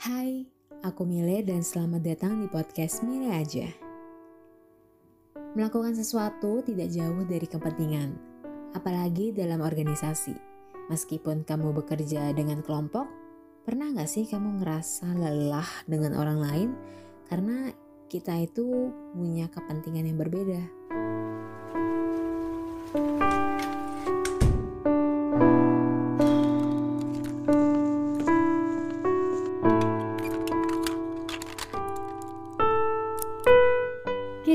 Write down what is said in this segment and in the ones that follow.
Hai, aku Mile dan selamat datang di podcast Mile Aja. Melakukan sesuatu tidak jauh dari kepentingan, apalagi dalam organisasi. Meskipun kamu bekerja dengan kelompok, pernah gak sih kamu ngerasa lelah dengan orang lain karena kita itu punya kepentingan yang berbeda?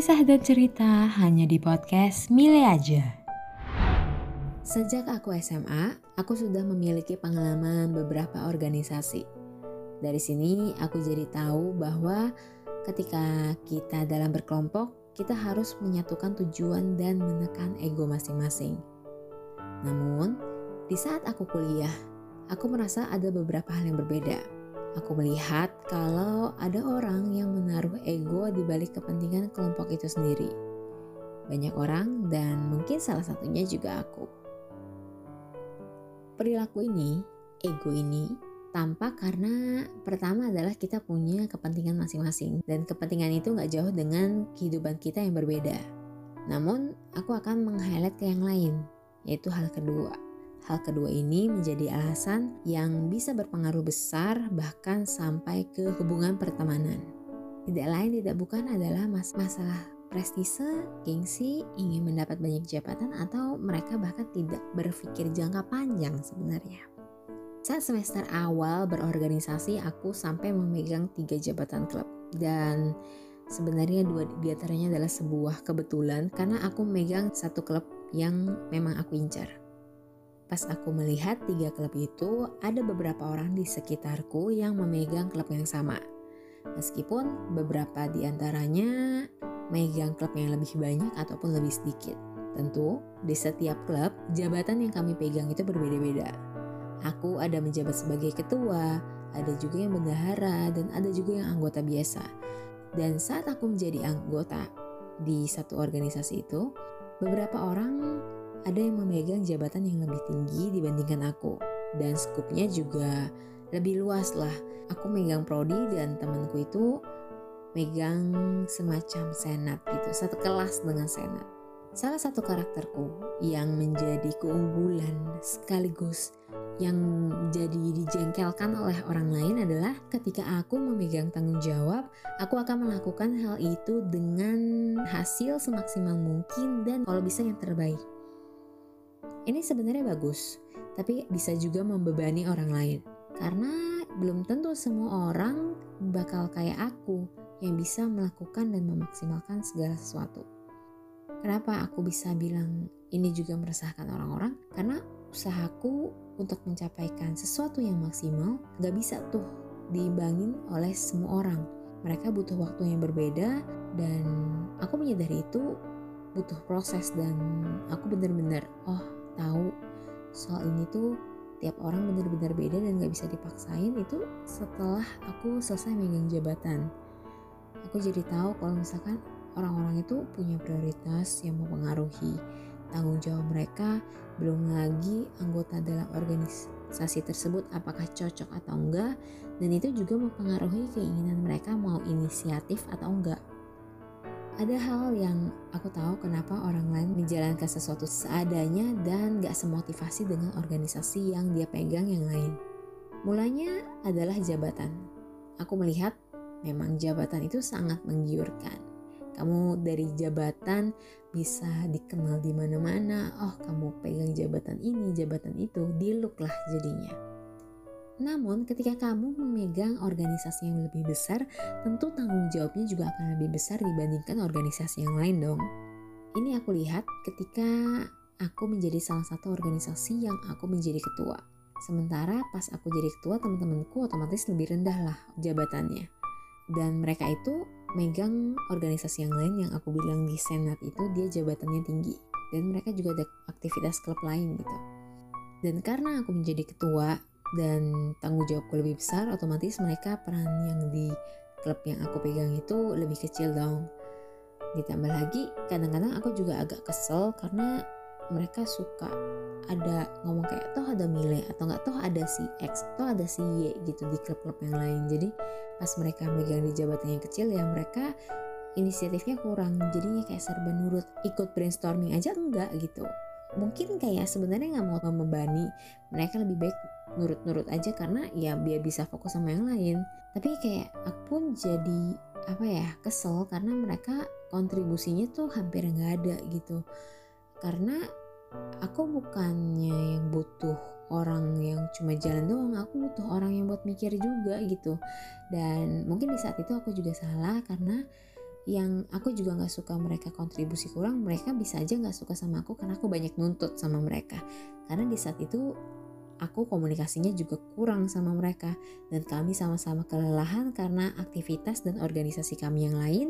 Kisah dan cerita hanya di podcast Mile aja. Sejak aku SMA, aku sudah memiliki pengalaman beberapa organisasi. Dari sini aku jadi tahu bahwa ketika kita dalam berkelompok, kita harus menyatukan tujuan dan menekan ego masing-masing. Namun, di saat aku kuliah, aku merasa ada beberapa hal yang berbeda Aku melihat kalau ada orang yang menaruh ego di balik kepentingan kelompok itu sendiri. Banyak orang dan mungkin salah satunya juga aku. Perilaku ini, ego ini, tampak karena pertama adalah kita punya kepentingan masing-masing dan kepentingan itu nggak jauh dengan kehidupan kita yang berbeda. Namun, aku akan meng-highlight ke yang lain, yaitu hal kedua, Hal kedua ini menjadi alasan yang bisa berpengaruh besar bahkan sampai ke hubungan pertemanan. Tidak lain tidak bukan adalah mas masalah prestise, gengsi, ingin mendapat banyak jabatan atau mereka bahkan tidak berpikir jangka panjang sebenarnya. Saat semester awal berorganisasi, aku sampai memegang tiga jabatan klub dan sebenarnya dua di antaranya adalah sebuah kebetulan karena aku memegang satu klub yang memang aku incar. Pas aku melihat tiga klub itu, ada beberapa orang di sekitarku yang memegang klub yang sama. Meskipun beberapa di antaranya megang klub yang lebih banyak ataupun lebih sedikit. Tentu, di setiap klub, jabatan yang kami pegang itu berbeda-beda. Aku ada menjabat sebagai ketua, ada juga yang bendahara, dan ada juga yang anggota biasa. Dan saat aku menjadi anggota di satu organisasi itu, beberapa orang ada yang memegang jabatan yang lebih tinggi dibandingkan aku. Dan skupnya juga lebih luas lah. Aku megang prodi dan temanku itu megang semacam senat gitu, satu kelas dengan senat. Salah satu karakterku yang menjadi keunggulan sekaligus yang jadi dijengkelkan oleh orang lain adalah ketika aku memegang tanggung jawab, aku akan melakukan hal itu dengan hasil semaksimal mungkin dan kalau bisa yang terbaik. Ini sebenarnya bagus, tapi bisa juga membebani orang lain. Karena belum tentu semua orang bakal kayak aku yang bisa melakukan dan memaksimalkan segala sesuatu. Kenapa aku bisa bilang ini juga meresahkan orang-orang? Karena usahaku untuk mencapaikan sesuatu yang maksimal gak bisa tuh diimbangin oleh semua orang. Mereka butuh waktu yang berbeda dan aku menyadari itu butuh proses dan aku bener-bener oh tahu soal ini tuh tiap orang benar-benar beda dan gak bisa dipaksain itu setelah aku selesai megang jabatan. Aku jadi tahu kalau misalkan orang-orang itu punya prioritas yang mempengaruhi tanggung jawab mereka. Belum lagi anggota dalam organisasi tersebut apakah cocok atau enggak. Dan itu juga mempengaruhi keinginan mereka mau inisiatif atau enggak ada hal yang aku tahu kenapa orang lain menjalankan sesuatu seadanya dan gak semotivasi dengan organisasi yang dia pegang yang lain. Mulanya adalah jabatan. Aku melihat memang jabatan itu sangat menggiurkan. Kamu dari jabatan bisa dikenal di mana-mana. Oh, kamu pegang jabatan ini, jabatan itu, diluk lah jadinya. Namun, ketika kamu memegang organisasi yang lebih besar, tentu tanggung jawabnya juga akan lebih besar dibandingkan organisasi yang lain dong. Ini aku lihat ketika aku menjadi salah satu organisasi yang aku menjadi ketua. Sementara pas aku jadi ketua, teman-temanku otomatis lebih rendah lah jabatannya. Dan mereka itu megang organisasi yang lain yang aku bilang di senat itu dia jabatannya tinggi. Dan mereka juga ada aktivitas klub lain gitu. Dan karena aku menjadi ketua, dan tanggung jawabku lebih besar otomatis mereka peran yang di klub yang aku pegang itu lebih kecil dong. Ditambah lagi kadang-kadang aku juga agak kesel karena mereka suka ada ngomong kayak toh ada Mile atau nggak toh ada si X toh ada si Y gitu di klub-klub yang lain. Jadi pas mereka megang di jabatan yang kecil ya mereka inisiatifnya kurang jadinya kayak serba nurut ikut brainstorming aja enggak gitu. Mungkin kayak sebenarnya nggak mau membebani mereka lebih baik nurut-nurut aja karena ya biar bisa fokus sama yang lain. Tapi kayak aku pun jadi apa ya kesel karena mereka kontribusinya tuh hampir nggak ada gitu. Karena aku bukannya yang butuh orang yang cuma jalan doang aku butuh orang yang buat mikir juga gitu. Dan mungkin di saat itu aku juga salah karena yang aku juga nggak suka mereka kontribusi kurang mereka bisa aja nggak suka sama aku karena aku banyak nuntut sama mereka. Karena di saat itu aku komunikasinya juga kurang sama mereka. Dan kami sama-sama kelelahan karena aktivitas dan organisasi kami yang lain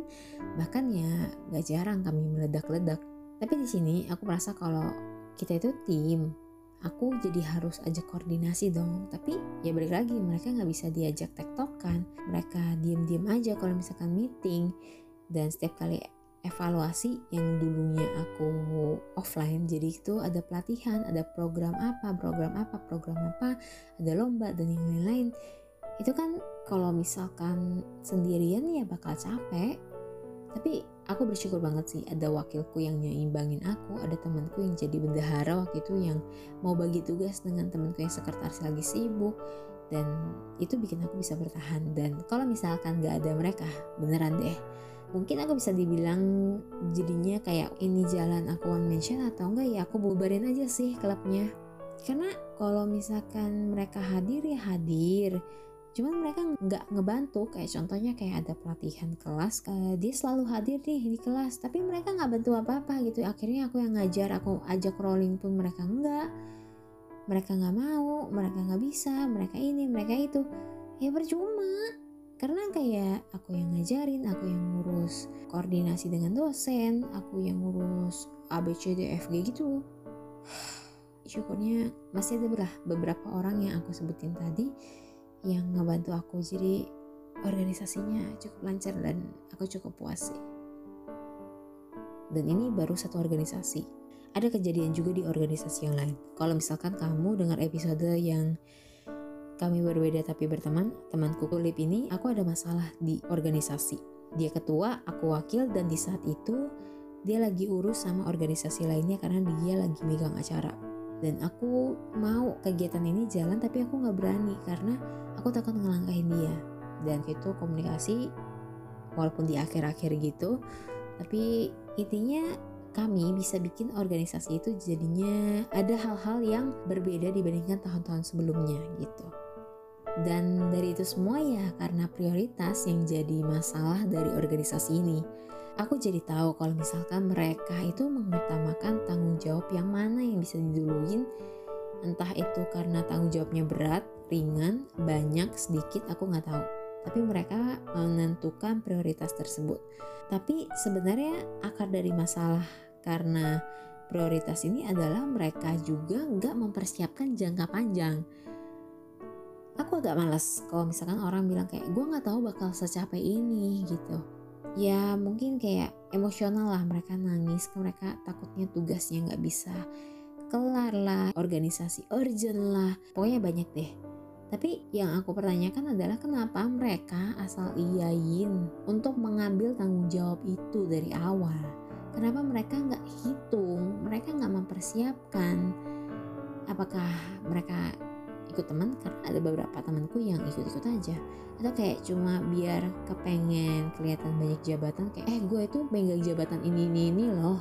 bahkan ya nggak jarang kami meledak-ledak. Tapi di sini aku merasa kalau kita itu tim aku jadi harus ajak koordinasi dong. Tapi ya balik lagi mereka nggak bisa diajak tektokan. Mereka diem-diem aja kalau misalkan meeting. Dan setiap kali evaluasi yang dulunya aku offline jadi itu ada pelatihan ada program apa program apa program apa ada lomba dan yang lain-lain. Itu kan kalau misalkan sendirian ya bakal capek. Tapi aku bersyukur banget sih ada wakilku yang nyimbangin aku ada temanku yang jadi bendahara waktu itu yang mau bagi tugas dengan temanku yang sekretaris lagi sibuk dan itu bikin aku bisa bertahan. Dan kalau misalkan gak ada mereka beneran deh mungkin aku bisa dibilang jadinya kayak ini jalan aku one mention atau enggak ya aku bubarin aja sih klubnya. Karena kalau misalkan mereka hadir ya hadir. Cuman mereka nggak ngebantu. Kayak contohnya kayak ada pelatihan kelas uh, dia selalu hadir nih di kelas tapi mereka nggak bantu apa-apa gitu. Akhirnya aku yang ngajar aku ajak rolling pun mereka enggak mereka nggak mau mereka nggak bisa mereka ini mereka itu. Ya percuma karena kayak aku yang ngajarin aku yang ngurus koordinasi dengan dosen aku yang ngurus A B C D F G gitu. Syukurnya masih ada beberapa orang yang aku sebutin tadi yang ngebantu aku. Jadi organisasinya cukup lancar dan aku cukup puas sih. Dan ini baru satu organisasi. Ada kejadian juga di organisasi yang lain. Kalau misalkan kamu dengar episode yang kami berbeda tapi berteman, temanku Kulip ini aku ada masalah di organisasi. Dia ketua, aku wakil dan di saat itu dia lagi urus sama organisasi lainnya karena dia lagi megang acara. Dan aku mau kegiatan ini jalan tapi aku nggak berani karena aku takut ngelangkahin dia. Dan itu komunikasi walaupun di akhir-akhir gitu, tapi intinya kami bisa bikin organisasi itu jadinya ada hal-hal yang berbeda dibandingkan tahun-tahun sebelumnya gitu. Dan dari itu semua ya karena prioritas yang jadi masalah dari organisasi ini. Aku jadi tahu kalau misalkan mereka itu mengutamakan tanggung jawab yang mana yang bisa diduluin. Entah itu karena tanggung jawabnya berat, ringan, banyak, sedikit, aku nggak tahu. Tapi mereka menentukan prioritas tersebut. Tapi sebenarnya akar dari masalah karena prioritas ini adalah mereka juga nggak mempersiapkan jangka panjang aku agak malas kalau misalkan orang bilang kayak gue nggak tahu bakal secapek ini gitu. Ya mungkin kayak emosional lah mereka nangis mereka takutnya tugasnya nggak bisa kelar lah organisasi urgent lah pokoknya banyak deh. Tapi yang aku pertanyakan adalah kenapa mereka asal iyain untuk mengambil tanggung jawab itu dari awal? Kenapa mereka nggak hitung mereka nggak mempersiapkan? Apakah mereka ikut teman karena ada beberapa temanku yang ikut-ikut aja. Atau kayak cuma biar kepengen kelihatan banyak jabatan kayak eh gue itu megang jabatan ini ini ini loh.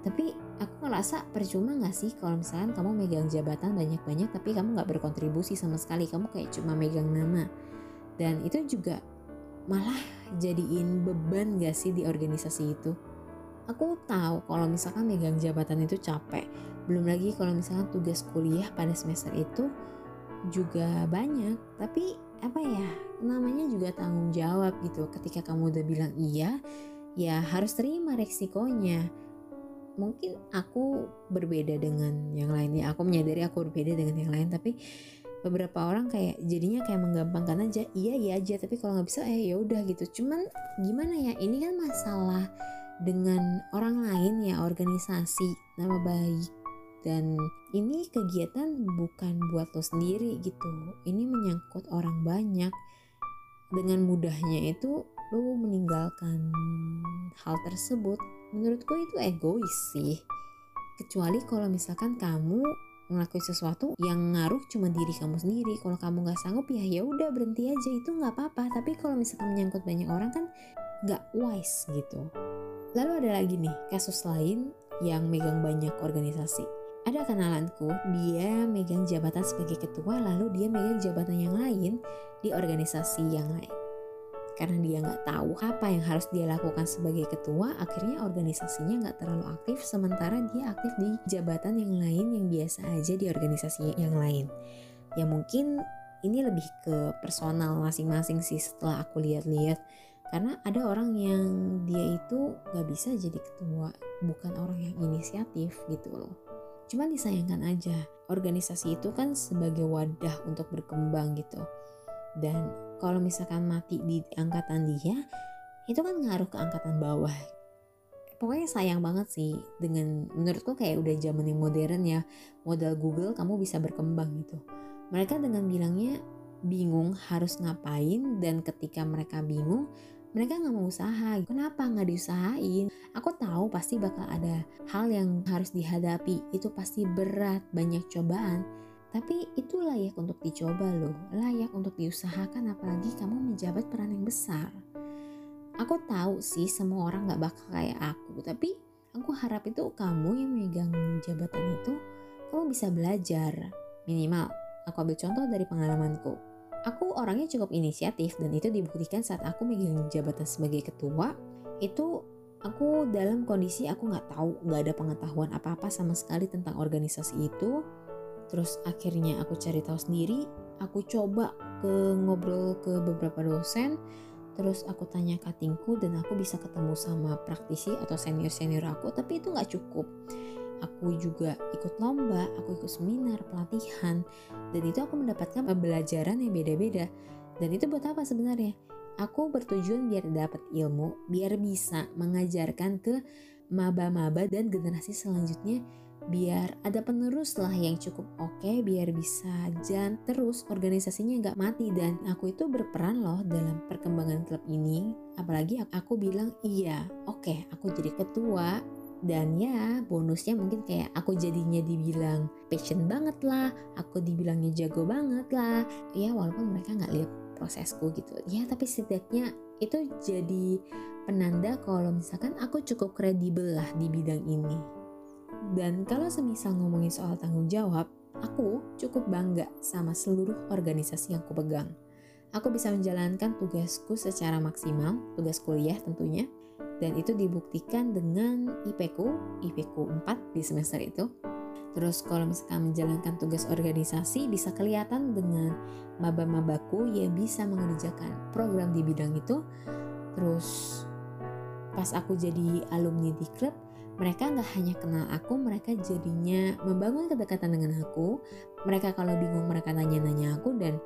Tapi aku ngerasa percuma gak sih kalau misalkan kamu megang jabatan banyak-banyak tapi kamu gak berkontribusi sama sekali kamu kayak cuma megang nama. Dan itu juga malah jadiin beban gak sih di organisasi itu? Aku tahu kalau misalkan megang jabatan itu capek. Belum lagi kalau misalkan tugas kuliah pada semester itu juga banyak tapi apa ya namanya juga tanggung jawab gitu. Ketika kamu udah bilang iya ya harus terima resikonya. Mungkin aku berbeda dengan yang lain ya aku menyadari aku berbeda dengan yang lain tapi beberapa orang kayak jadinya kayak menggampangkan aja iya iya aja tapi kalau nggak bisa eh ya udah gitu. Cuman gimana ya ini kan masalah dengan orang lain ya organisasi nama baik dan ini kegiatan bukan buat lo sendiri gitu. Ini menyangkut orang banyak. Dengan mudahnya itu lo meninggalkan hal tersebut. Menurutku itu egois sih. Kecuali kalau misalkan kamu ngelakuin sesuatu yang ngaruh cuma diri kamu sendiri. Kalau kamu nggak sanggup ya ya udah berhenti aja. Itu nggak apa-apa. Tapi kalau misalkan menyangkut banyak orang kan nggak wise gitu. Lalu ada lagi nih kasus lain yang megang banyak organisasi ada kenalanku dia megang jabatan sebagai ketua lalu dia megang jabatan yang lain di organisasi yang lain. Karena dia nggak tahu apa yang harus dia lakukan sebagai ketua akhirnya organisasinya nggak terlalu aktif sementara dia aktif di jabatan yang lain yang biasa aja di organisasi yang lain. Ya mungkin ini lebih ke personal masing-masing sih setelah aku lihat-lihat. Karena ada orang yang dia itu nggak bisa jadi ketua bukan orang yang inisiatif gitu loh cuman disayangkan aja organisasi itu kan sebagai wadah untuk berkembang gitu. Dan kalau misalkan mati di angkatan dia itu kan ngaruh ke angkatan bawah. Pokoknya sayang banget sih dengan menurutku kayak udah zaman yang modern ya modal Google kamu bisa berkembang gitu. Mereka dengan bilangnya bingung harus ngapain dan ketika mereka bingung mereka nggak mau usaha kenapa nggak diusahain aku tahu pasti bakal ada hal yang harus dihadapi itu pasti berat banyak cobaan tapi itu layak untuk dicoba loh, layak untuk diusahakan apalagi kamu menjabat peran yang besar. Aku tahu sih semua orang gak bakal kayak aku, tapi aku harap itu kamu yang megang jabatan itu, kamu bisa belajar. Minimal, aku ambil contoh dari pengalamanku. Aku orangnya cukup inisiatif dan itu dibuktikan saat aku megang jabatan sebagai ketua, itu aku dalam kondisi aku nggak tahu, nggak ada pengetahuan apa-apa sama sekali tentang organisasi itu, terus akhirnya aku cari tahu sendiri aku coba ke ngobrol ke beberapa dosen. Terus aku tanya katingku dan aku bisa ketemu sama praktisi atau senior senior aku tapi itu nggak cukup aku juga ikut lomba aku ikut seminar pelatihan dan itu aku mendapatkan pembelajaran yang beda-beda. Dan itu buat apa sebenarnya? Aku bertujuan biar dapat ilmu biar bisa mengajarkan ke maba-maba dan generasi selanjutnya biar ada penerus lah yang cukup oke okay, biar bisa jalan terus organisasinya nggak mati. Dan aku itu berperan loh dalam perkembangan klub ini. Apalagi aku bilang iya oke okay, aku jadi ketua dan ya bonusnya mungkin kayak aku jadinya dibilang passion banget lah aku dibilangnya jago banget lah. Ya walaupun mereka nggak lihat prosesku gitu. Ya tapi setidaknya itu jadi penanda kalau misalkan aku cukup kredibel lah di bidang ini. Dan kalau semisal ngomongin soal tanggung jawab, aku cukup bangga sama seluruh organisasi yang aku pegang. Aku bisa menjalankan tugasku secara maksimal, tugas kuliah tentunya, dan itu dibuktikan dengan IPku, IPku 4 di semester itu. Terus kalau misalkan menjalankan tugas organisasi bisa kelihatan dengan maba-mabaku yang bisa mengerjakan program di bidang itu. Terus pas aku jadi alumni di klub, mereka nggak hanya kenal aku, mereka jadinya membangun kedekatan dengan aku. Mereka kalau bingung mereka nanya-nanya aku dan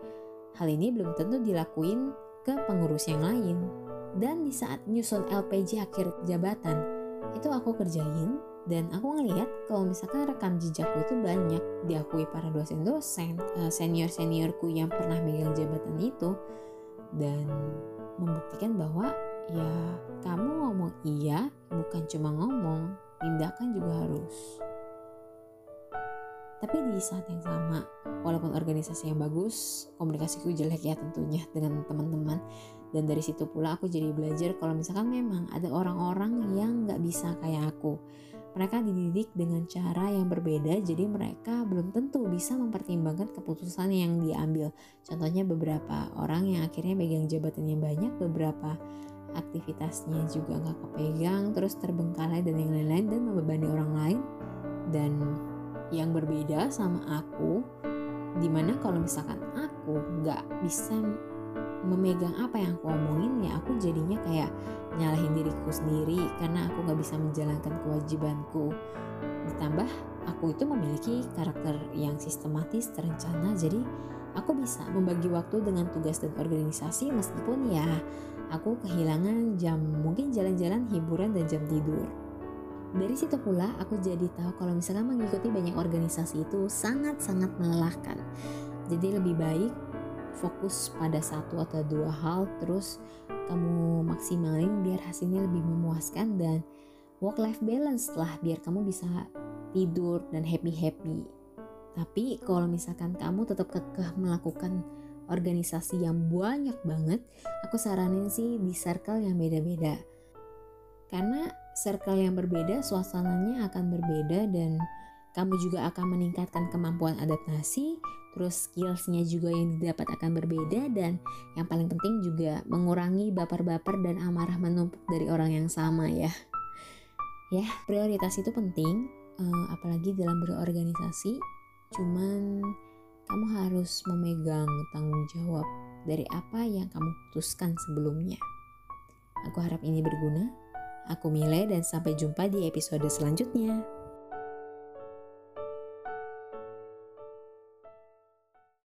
hal ini belum tentu dilakuin ke pengurus yang lain. Dan di saat nyusun LPJ akhir jabatan, itu aku kerjain dan aku ngeliat kalau misalkan rekam jejakku itu banyak diakui para dosen-dosen, eh, senior-seniorku yang pernah megang jabatan itu dan membuktikan bahwa ya kamu ngomong iya bukan cuma ngomong tindakan juga harus. Tapi di saat yang sama, walaupun organisasi yang bagus, komunikasiku jelek ya tentunya dengan teman-teman. Dan dari situ pula aku jadi belajar kalau misalkan memang ada orang-orang yang nggak bisa kayak aku. Mereka dididik dengan cara yang berbeda, jadi mereka belum tentu bisa mempertimbangkan keputusan yang diambil. Contohnya beberapa orang yang akhirnya pegang jabatan yang banyak, beberapa aktivitasnya juga nggak kepegang terus terbengkalai dan yang lain-lain dan membebani orang lain dan yang berbeda sama aku di mana kalau misalkan aku nggak bisa memegang apa yang aku omongin ya aku jadinya kayak nyalahin diriku sendiri karena aku nggak bisa menjalankan kewajibanku ditambah aku itu memiliki karakter yang sistematis terencana jadi aku bisa membagi waktu dengan tugas dan organisasi meskipun ya aku kehilangan jam mungkin jalan-jalan hiburan dan jam tidur dari situ pula aku jadi tahu kalau misalkan mengikuti banyak organisasi itu sangat-sangat melelahkan. Jadi lebih baik fokus pada satu atau dua hal terus kamu maksimalin biar hasilnya lebih memuaskan dan work life balance lah biar kamu bisa tidur dan happy happy tapi kalau misalkan kamu tetap kekeh melakukan organisasi yang banyak banget aku saranin sih di circle yang beda-beda. Karena circle yang berbeda suasananya akan berbeda dan kamu juga akan meningkatkan kemampuan adaptasi, terus skillsnya juga yang didapat akan berbeda dan yang paling penting juga mengurangi baper-baper dan amarah menumpuk dari orang yang sama ya. Ya, prioritas itu penting, eh, apalagi dalam berorganisasi. Cuman kamu harus memegang tanggung jawab dari apa yang kamu putuskan sebelumnya. Aku harap ini berguna. Aku Mile dan sampai jumpa di episode selanjutnya.